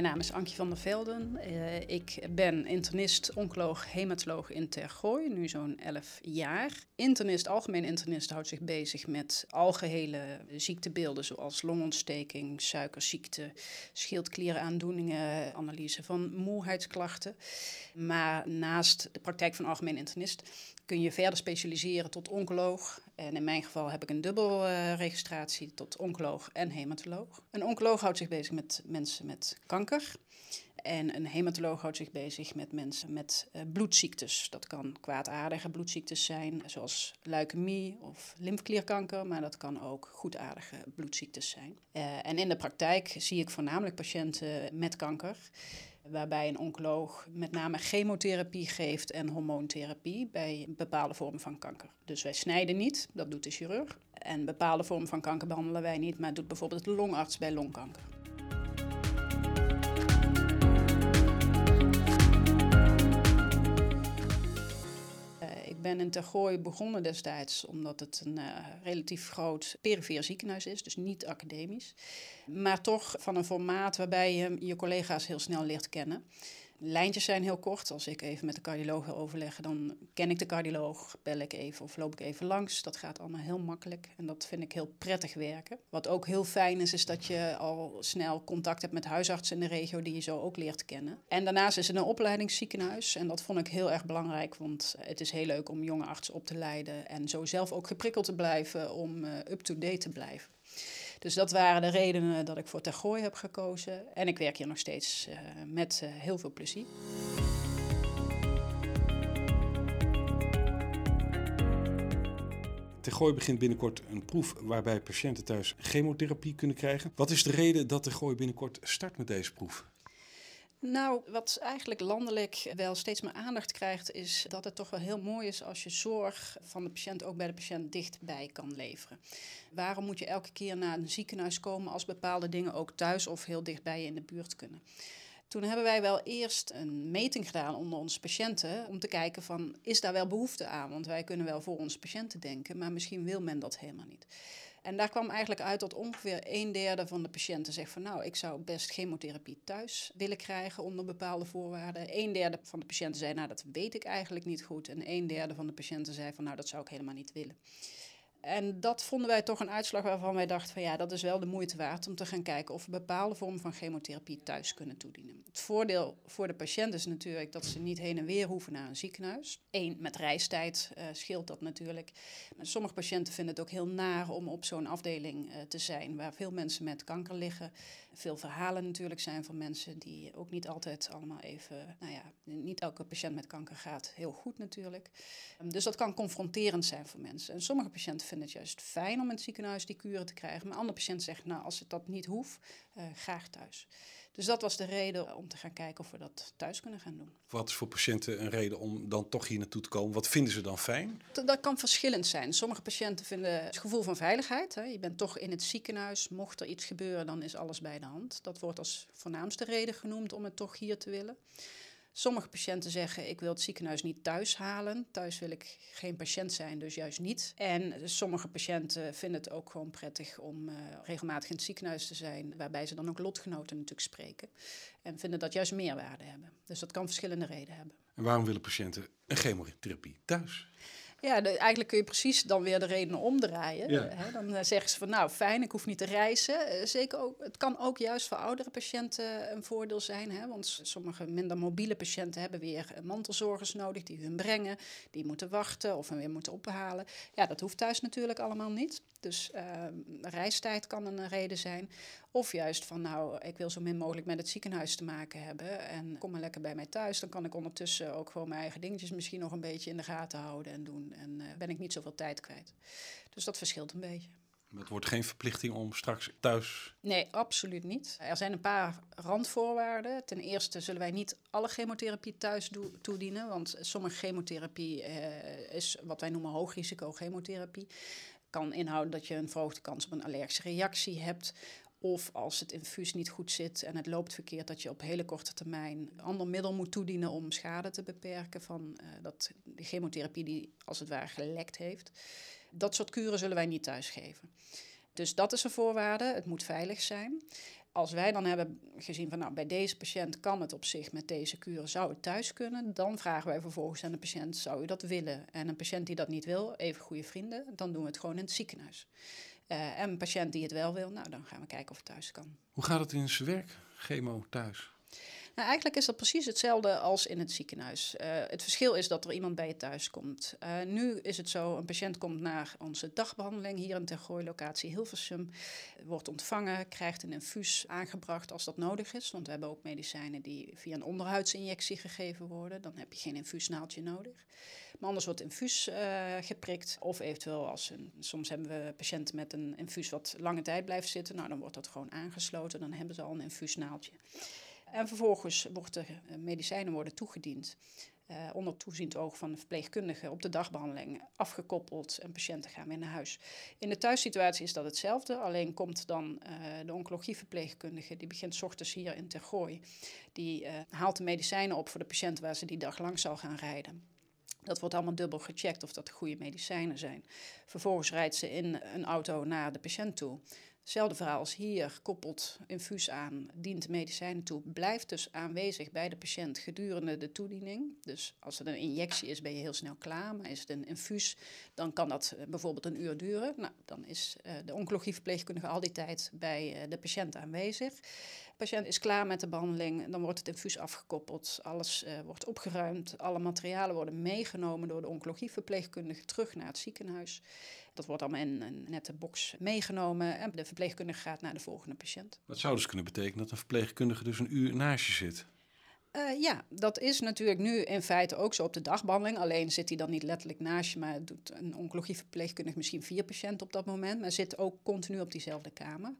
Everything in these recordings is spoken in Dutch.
mijn naam is Ankie van der Velden. Uh, ik ben internist, oncoloog, hematoloog in Tergooi, nu zo'n 11 jaar. Internist, algemeen internist, houdt zich bezig met algehele ziektebeelden zoals longontsteking, suikerziekte, schildklieraandoeningen, analyse van moeheidsklachten. Maar naast de praktijk van algemeen internist kun je verder specialiseren tot oncoloog. En in mijn geval heb ik een dubbel uh, registratie tot oncoloog en hematoloog. Een oncoloog houdt zich bezig met mensen met kanker. En een hematoloog houdt zich bezig met mensen met uh, bloedziektes. Dat kan kwaadaardige bloedziektes zijn, zoals leukemie of lymfeklierkanker, maar dat kan ook goedaardige bloedziektes zijn. Uh, en in de praktijk zie ik voornamelijk patiënten met kanker waarbij een oncoloog met name chemotherapie geeft en hormoontherapie bij bepaalde vormen van kanker. Dus wij snijden niet, dat doet de chirurg. En bepaalde vormen van kanker behandelen wij niet, maar doet bijvoorbeeld de longarts bij longkanker. Ik ben in Tergooi begonnen destijds omdat het een uh, relatief groot perifere ziekenhuis is, dus niet academisch. Maar toch van een formaat waarbij je je collega's heel snel leert kennen lijntjes zijn heel kort. Als ik even met de cardioloog wil overleggen, dan ken ik de cardioloog, bel ik even of loop ik even langs. Dat gaat allemaal heel makkelijk en dat vind ik heel prettig werken. Wat ook heel fijn is, is dat je al snel contact hebt met huisartsen in de regio die je zo ook leert kennen. En daarnaast is het een opleidingsziekenhuis en dat vond ik heel erg belangrijk, want het is heel leuk om jonge artsen op te leiden en zo zelf ook geprikkeld te blijven om uh, up-to-date te blijven. Dus dat waren de redenen dat ik voor Tergooi heb gekozen. En ik werk hier nog steeds uh, met uh, heel veel plezier. Tergooi begint binnenkort een proef waarbij patiënten thuis chemotherapie kunnen krijgen. Wat is de reden dat Tergooi binnenkort start met deze proef? Nou, wat eigenlijk landelijk wel steeds meer aandacht krijgt, is dat het toch wel heel mooi is als je zorg van de patiënt ook bij de patiënt dichtbij kan leveren. Waarom moet je elke keer naar een ziekenhuis komen als bepaalde dingen ook thuis of heel dichtbij je in de buurt kunnen? Toen hebben wij wel eerst een meting gedaan onder onze patiënten om te kijken van is daar wel behoefte aan? Want wij kunnen wel voor onze patiënten denken, maar misschien wil men dat helemaal niet. En daar kwam eigenlijk uit dat ongeveer een derde van de patiënten zegt van nou, ik zou best chemotherapie thuis willen krijgen onder bepaalde voorwaarden. Een derde van de patiënten zei nou, dat weet ik eigenlijk niet goed. En een derde van de patiënten zei van nou, dat zou ik helemaal niet willen. En dat vonden wij toch een uitslag waarvan wij dachten van ja, dat is wel de moeite waard om te gaan kijken of we bepaalde vormen van chemotherapie thuis kunnen toedienen. Het voordeel voor de patiënt is natuurlijk dat ze niet heen en weer hoeven naar een ziekenhuis. Eén, met reistijd uh, scheelt dat natuurlijk. Maar sommige patiënten vinden het ook heel naar om op zo'n afdeling uh, te zijn waar veel mensen met kanker liggen. Veel verhalen natuurlijk zijn van mensen die ook niet altijd allemaal even, nou ja, niet elke patiënt met kanker gaat heel goed natuurlijk. Um, dus dat kan confronterend zijn voor mensen. En sommige patiënten vinden het juist fijn om in het ziekenhuis die kuren te krijgen. Maar andere patiënten zeggen, nou, als het dat niet hoeft, uh, graag thuis. Dus dat was de reden om te gaan kijken of we dat thuis kunnen gaan doen. Wat is voor patiënten een reden om dan toch hier naartoe te komen? Wat vinden ze dan fijn? Dat, kan verschillend zijn. Sommige patiënten vinden het gevoel van veiligheid. Hè. Je bent toch in het ziekenhuis. Mocht er iets gebeuren, dan is alles bij de hand. Dat wordt als voornaamste reden genoemd om het toch hier te willen. Sommige patiënten zeggen: Ik wil het ziekenhuis niet thuis halen. Thuis wil ik geen patiënt zijn, dus juist niet. En sommige patiënten vinden het ook gewoon prettig om uh, regelmatig in het ziekenhuis te zijn, waarbij ze dan ook lotgenoten natuurlijk spreken. En vinden dat juist meerwaarde hebben. Dus dat kan verschillende redenen hebben. En waarom willen patiënten een chemotherapie thuis? Ja, de, eigenlijk kun je precies dan weer de redenen omdraaien. Ja. Hè? Dan uh, zeggen ze van nou fijn, ik hoef niet te reizen. Uh, zeker ook, het kan ook juist voor oudere patiënten een voordeel zijn. Hè? Want sommige minder mobiele patiënten hebben weer mantelzorgers nodig die hun brengen. Die moeten wachten of hen weer moeten ophalen. Ja, dat hoeft thuis natuurlijk allemaal niet. Dus uh, reistijd kan een reden zijn. Of juist van nou, ik wil zo min mogelijk met het ziekenhuis te maken hebben. En kom maar lekker bij mij thuis. Dan kan ik ondertussen ook gewoon mijn eigen dingetjes misschien nog een beetje in de gaten houden en doen. En uh, ben ik niet zoveel tijd kwijt. Dus dat verschilt een beetje. Het wordt geen verplichting om straks thuis. Nee, absoluut niet. Er zijn een paar randvoorwaarden. Ten eerste zullen wij niet alle chemotherapie thuis toedienen. Want sommige chemotherapie uh, is wat wij noemen hoogrisico chemotherapie kan inhouden dat je een verhoogde kans op een allergische reactie hebt. Of als het infuus niet goed zit en het loopt verkeerd, dat je op hele korte termijn ander middel moet toedienen om schade te beperken van uh, dat, de chemotherapie die als het ware gelekt heeft. Dat soort kuren zullen wij niet thuisgeven. Dus dat is een voorwaarde. Het moet veilig zijn. Als wij dan hebben gezien van nou, bij deze patiënt kan het op zich met deze kuur, zou het thuis kunnen, dan vragen wij vervolgens aan de patiënt, zou u dat willen? En een patiënt die dat niet wil, even goede vrienden, dan doen we het gewoon in het ziekenhuis. Uh, en een patiënt die het wel wil, nou dan gaan we kijken of het thuis kan. Hoe gaat het in zijn werk, chemo thuis? Nou, eigenlijk is dat precies hetzelfde als in het ziekenhuis. Uh, het verschil is dat er iemand bij je thuis komt. Uh, nu is het zo, een patiënt komt naar onze dagbehandeling hier in Tergooi, locatie Hilversum. Wordt ontvangen, krijgt een infuus aangebracht als dat nodig is. Want we hebben ook medicijnen die via een onderhuidsinjectie gegeven worden. Dan heb je geen infuusnaaldje nodig. Maar anders wordt infuus uh, geprikt. Of eventueel, als soms hebben we patiënten met een infuus wat lange tijd blijft zitten. Nou, dan wordt dat gewoon aangesloten. Dan hebben ze al een infuusnaaldje. En vervolgens worden de eh, medicijnen worden toegediend. Uh, onder toeziend oog van de verpleegkundige op de dagbehandeling afgekoppeld en patiënten gaan weer naar huis. In de thuissituatie is dat hetzelfde, alleen komt dan uh, de oncologieverpleegkundige, die begint s ochtends hier in Tergooi, die haalt de medicijnen op voor de patiënt waar ze die dag lang zal gaan rijden. Dat wordt allemaal dubbel gecheckt of dat de goede medicijnen zijn. Vervolgens rijdt ze in een auto naar de patiënt toe. Hetzelfde verhaal als hier, koppelt infuus aan, dient medicijnen toe, blijft dus aanwezig bij de patiënt gedurende de toediening. Dus als het een injectie is, ben je heel snel klaar. Maar is het een infuus, dan kan dat eh, bijvoorbeeld een uur duren. Nou, dan is uh, de oncologieverpleegkundige al die tijd bij uh, de patiënt aanwezig. De patiënt is klaar met de behandeling, dan wordt het infuus afgekoppeld. Alles uh, wordt opgeruimd, alle materialen worden meegenomen door de oncologieverpleegkundige terug naar het ziekenhuis. Dat wordt allemaal in een nette box meegenomen en de verpleegkundige gaat naar de volgende patiënt. Dat zou dus kunnen betekenen dat een verpleegkundige dus een uur naast je zit. Uh, ja, dat is natuurlijk nu in feite ook zo op de dagbehandeling. Alleen zit hij dan niet letterlijk naast je, maar doet een oncologieverpleegkundige misschien vier patiënten op dat moment. Maar zit ook continu op diezelfde kamer.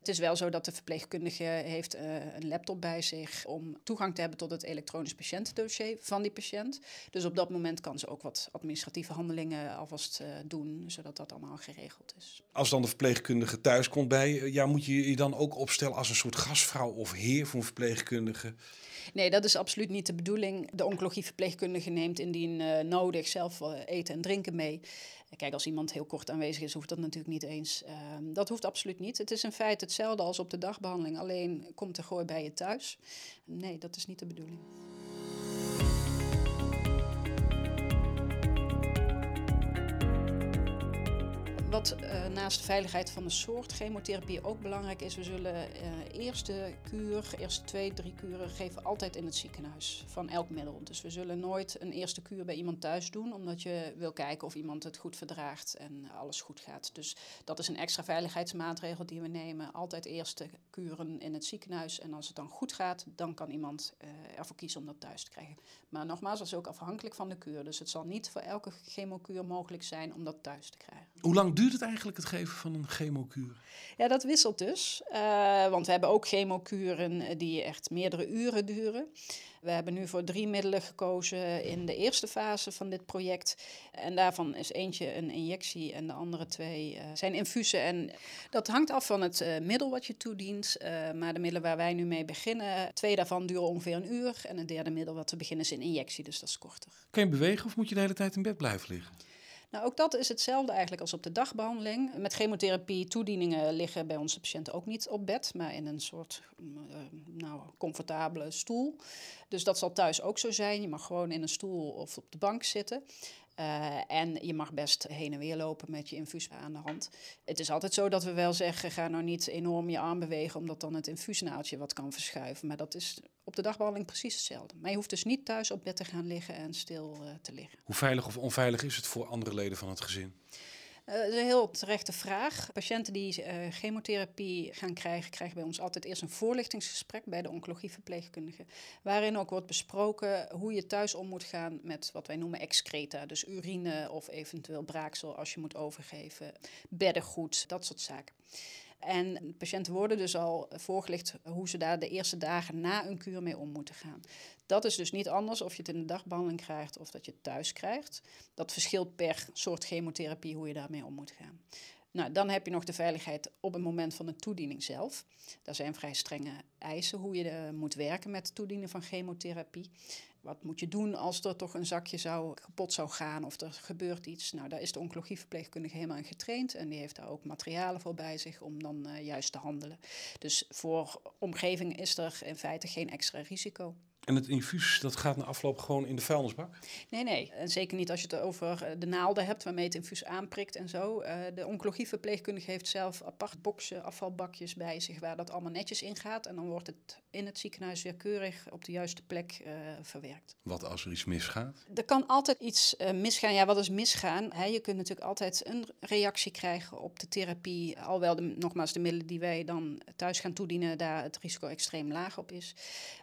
Het is wel zo dat de verpleegkundige heeft uh, een laptop bij zich om toegang te hebben tot het elektronisch patiëntendossier van die patiënt. Dus op dat moment kan ze ook wat administratieve handelingen alvast uh, doen, zodat dat allemaal geregeld is. Als dan de verpleegkundige thuis komt bij ja, moet je je dan ook opstellen als een soort gastvrouw of heer voor een verpleegkundige? Nee, dat is absoluut niet de bedoeling. De oncologieverpleegkundige neemt indien uh, nodig zelf eten en drinken mee. Kijk, als iemand heel kort aanwezig is, hoeft dat natuurlijk niet eens. Uh, dat hoeft absoluut niet. Het is in feite hetzelfde als op de dagbehandeling, alleen komt er gooi bij je thuis. Nee, dat is niet de bedoeling. Wat uh, naast de veiligheid van de soort chemotherapie ook belangrijk is, we zullen uh, eerste kuur, eerste twee, drie kuren geven altijd in het ziekenhuis van elk middel. Dus we zullen nooit een eerste kuur bij iemand thuis doen, omdat je wil kijken of iemand het goed verdraagt en alles goed gaat. Dus dat is een extra veiligheidsmaatregel die we nemen. Altijd eerste kuren in het ziekenhuis en als het dan goed gaat, dan kan iemand uh, ervoor kiezen om dat thuis te krijgen. Maar nogmaals, dat is ook afhankelijk van de kuur. Dus het zal niet voor elke chemokuur mogelijk zijn om dat thuis te krijgen. Hoe lang duurt het eigenlijk het geven van een chemokuur? Ja, dat wisselt dus. Uh, want we hebben ook chemokuren die echt meerdere uren duren. We hebben nu voor drie middelen gekozen in de eerste fase van dit project. En daarvan is eentje een injectie en de andere twee uh, zijn infusen. En dat hangt af van het uh, middel wat je toedient. Uh, maar de middelen waar wij nu mee beginnen, twee daarvan duren ongeveer een uur. En het derde middel wat we beginnen is een injectie, dus dat is korter. Kan je bewegen of moet je de hele tijd in bed blijven liggen? Nou, ook dat is hetzelfde eigenlijk als op de dagbehandeling. Met chemotherapie toedieningen liggen bij onze patiënten ook niet op bed, maar in een soort uh, nou, comfortabele stoel. Dus dat zal thuis ook zo zijn. Je mag gewoon in een stoel of op de bank zitten. Uh, en je mag best heen en weer lopen met je infuus aan de hand. Het is altijd zo dat we wel zeggen, ga nou niet enorm je arm bewegen, omdat dan het infuusnaaldje wat kan verschuiven. Maar dat is op de dagbehandeling precies hetzelfde. Maar je hoeft dus niet thuis op bed te gaan liggen en stil uh, te liggen. Hoe veilig of onveilig is het voor andere leden van het gezin? Dat is een heel terechte vraag. Patiënten die uh, chemotherapie gaan krijgen, krijgen bij ons altijd eerst een voorlichtingsgesprek bij de oncologieverpleegkundige. Waarin ook wordt besproken hoe je thuis om moet gaan met wat wij noemen excreta. Dus urine of eventueel braaksel als je moet overgeven, beddengoed, dat soort zaken. En patiënten worden dus al voorgelicht hoe ze daar de eerste dagen na een kuur mee om moeten gaan. Dat is dus niet anders of je het in de dagbehandeling krijgt of dat je het thuis krijgt. Dat verschilt per soort chemotherapie hoe je daarmee om moet gaan. Nou, dan heb je nog de veiligheid op het moment van de toediening zelf. Daar zijn vrij strenge eisen hoe je uh, moet werken met het toedienen van chemotherapie. Wat moet je doen als er toch een zakje zou, kapot zou gaan of er gebeurt iets? Nou, daar is de oncologieverpleegkundige helemaal in getraind. En die heeft daar ook materialen voor bij zich om dan uh, juist te handelen. Dus voor omgeving is er in feite geen extra risico. En het infuus, dat gaat na afloop gewoon in de vuilnisbak? Nee, nee. En zeker niet als je het over eh, de naalden hebt waarmee het infuus aanprikt en zo. Uh, de oncologieverpleegkundige heeft zelf apart boksen, afvalbakjes bij zich waar dat allemaal netjes in gaat. En dan wordt het in het ziekenhuis weer keurig op de juiste plek uh, verwerkt. Wat als er iets misgaat? Er kan altijd iets uh, misgaan. Ja, wat is misgaan? He, je kunt natuurlijk altijd een reactie krijgen op de therapie. Alhoewel, de, nogmaals, de middelen die wij dan thuis gaan toedienen, daar het risico extreem laag op is.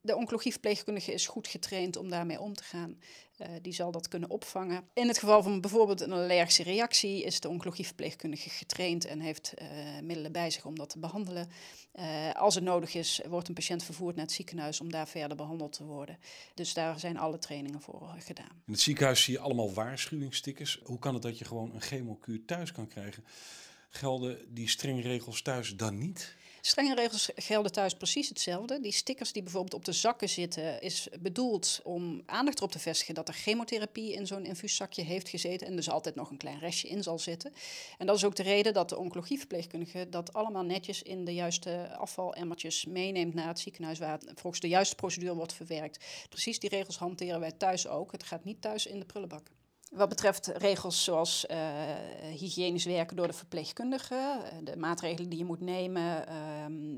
De oncologieverpleegkundige is goed getraind om daarmee om te gaan. Uh, die zal dat kunnen opvangen. In het geval van bijvoorbeeld een allergische reactie is de oncologieverpleegkundige getraind en heeft uh, middelen bij zich om dat te behandelen. Uh, als het nodig is, wordt een patiënt vervoerd naar het ziekenhuis om daar verder behandeld te worden. Dus daar zijn alle trainingen voor gedaan. In het ziekenhuis zie je allemaal waarschuwingsstickers. Hoe kan het dat je gewoon een chemokuur thuis kan krijgen? Gelden die strenge regels thuis dan niet? Strenge regels gelden thuis precies hetzelfde. Die stickers die bijvoorbeeld op de zakken zitten, is bedoeld om aandacht erop te vestigen dat er chemotherapie in zo'n infuuszakje heeft gezeten en dus altijd nog een klein restje in zal zitten. En dat is ook de reden dat de oncologieverpleegkundige dat allemaal netjes in de juiste afvalemmertjes meeneemt naar het ziekenhuis waar het volgens de juiste procedure wordt verwerkt. Precies die regels hanteren wij thuis ook. Het gaat niet thuis in de prullenbak. Wat betreft regels zoals uh, hygiënisch werken door de verpleegkundige, de maatregelen die je moet nemen uh,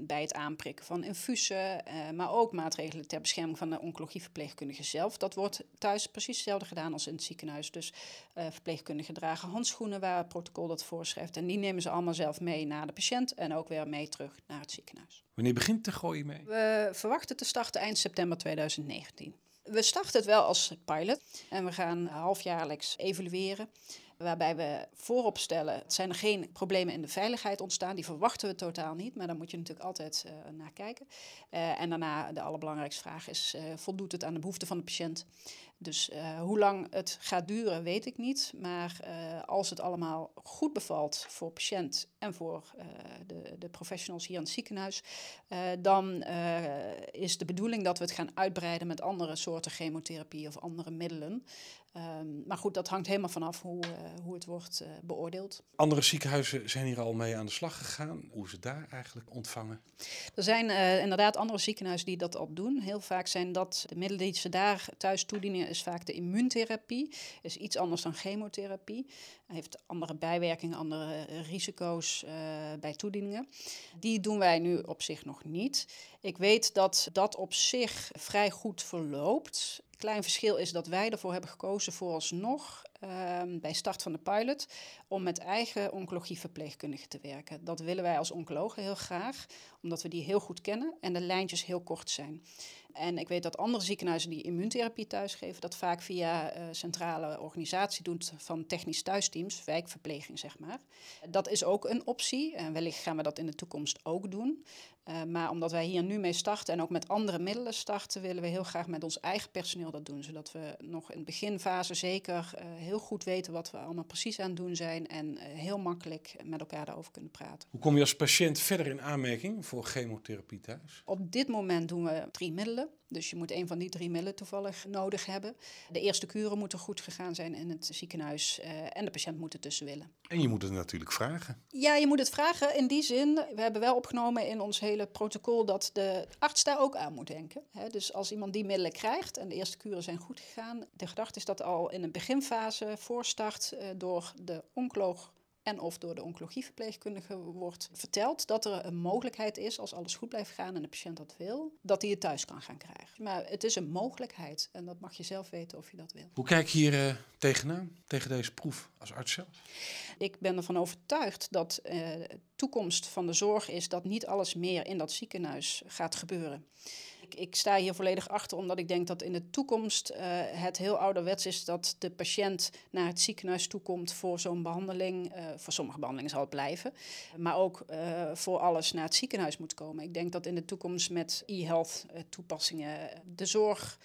bij het aanprikken van infusen, uh, maar ook maatregelen ter bescherming van de oncologieverpleegkundige zelf. Dat wordt thuis precies hetzelfde gedaan als in het ziekenhuis. Dus verpleegkundigen dragen handschoenen waar het protocol dat voorschrijft en die nemen ze allemaal zelf mee naar de patiënt en ook weer mee terug naar het ziekenhuis. Wanneer begint de gooien mee? We verwachten te starten eind september 2019. We starten het wel als pilot en we gaan halfjaarlijks evalueren. Waarbij we voorop stellen, zijn er geen problemen in de veiligheid ontstaan. Die verwachten we totaal niet, maar daar moet je natuurlijk altijd uh, naar kijken. Uh, en daarna de allerbelangrijkste vraag is, uh, voldoet het aan de behoeften van de patiënt? Dus uh, hoe lang het gaat duren, weet ik niet. Maar uh, als het allemaal goed bevalt voor patiënt en voor uh, de, de, professionals hier in het ziekenhuis, dan is de bedoeling dat we het gaan uitbreiden met andere soorten chemotherapie of andere middelen. Um, maar goed, dat hangt helemaal vanaf hoe, hoe het wordt beoordeeld. Andere ziekenhuizen zijn hier al mee aan de slag gegaan. Hoe ze daar eigenlijk ontvangen? Er zijn inderdaad andere ziekenhuizen die dat al doen. Heel vaak zijn dat de middelen die ze daar thuis toedienen is vaak de immuuntherapie. Is iets anders dan chemotherapie. Heeft andere bijwerkingen, andere risico's uh, bij toedieningen. Die doen wij nu op zich nog niet. Ik weet dat dat op zich vrij goed verloopt. Klein verschil is dat wij ervoor hebben gekozen vooralsnog uh, bij start van de pilot om met eigen oncologieverpleegkundigen te werken. Dat willen wij als oncologen heel graag, omdat we die heel goed kennen en de lijntjes heel kort zijn. En ik weet dat andere ziekenhuizen die immuuntherapie thuisgeven, dat vaak via uh, centrale organisatie doet van technisch thuisteams, wijkverpleging zeg maar. Dat is ook een optie en wellicht gaan we dat in de toekomst ook doen. Uh, maar omdat wij hier nu mee starten en ook met andere middelen starten, willen we heel graag met ons eigen personeel dat doen. Zodat we nog in de beginfase zeker uh, heel goed weten wat we allemaal precies aan het doen zijn en heel makkelijk met elkaar daarover kunnen praten. Hoe kom je als patiënt verder in aanmerking voor chemotherapie thuis? Op dit moment doen we drie middelen. Dus je moet een van die drie middelen toevallig nodig hebben. De eerste kuren moeten goed gegaan zijn in het ziekenhuis uh, en de patiënt moet het tussen willen. En je moet het natuurlijk vragen. Ja, je moet het vragen in die zin. We hebben wel opgenomen in ons hele protocol dat de arts daar ook aan moet denken. He, dus als iemand die middelen krijgt en de eerste kuren zijn goed gegaan, de gedachte is dat al in een beginfase voorstart uh, door de oncoloog en of door de oncologieverpleegkundige wordt verteld dat er een mogelijkheid is, als alles goed blijft gaan en de patiënt dat wil, dat hij het thuis kan gaan krijgen. Maar het is een mogelijkheid en dat mag je zelf weten of je dat wil. Hoe kijk je hier uh, tegenaan, tegen deze proef als arts zelf? Ik ben ervan overtuigd dat uh, de toekomst van de zorg is dat niet alles meer in dat ziekenhuis gaat gebeuren. Ik, sta hier volledig achter, omdat ik denk dat in de toekomst uh, het heel ouderwets is dat de patiënt naar het ziekenhuis toekomt voor zo'n behandeling. Uh, voor sommige behandelingen zal het blijven, maar ook uh, voor alles naar het ziekenhuis moet komen. Ik denk dat in de toekomst met e-health toepassingen de zorg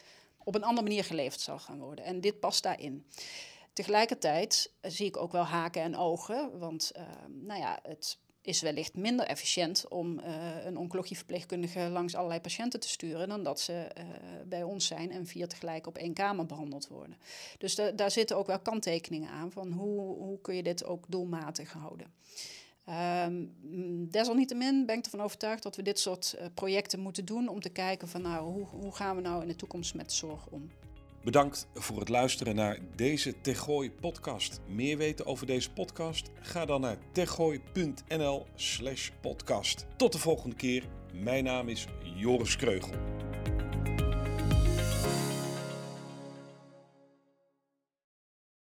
op een andere manier geleverd zal gaan worden. En dit past daarin. Tegelijkertijd zie ik ook wel haken en ogen, want nou ja, het is wellicht minder efficiënt om uh, een oncologieverpleegkundige langs allerlei patiënten te sturen dan dat ze uh, bij ons zijn en vier tegelijk op één kamer behandeld worden. Dus de, daar zitten ook wel kanttekeningen aan van hoe, hoe kun je dit ook doelmatig houden. Um, desalniettemin ben ik ervan overtuigd dat we dit soort uh, projecten moeten doen om te kijken van nou, hoe, hoe gaan we nou in de toekomst met zorg om. Bedankt voor het luisteren naar deze Tegooi podcast. Meer weten over deze podcast? Ga dan naar tegooi.nl slash podcast. Tot de volgende keer. Mijn naam is Joris Kreugel.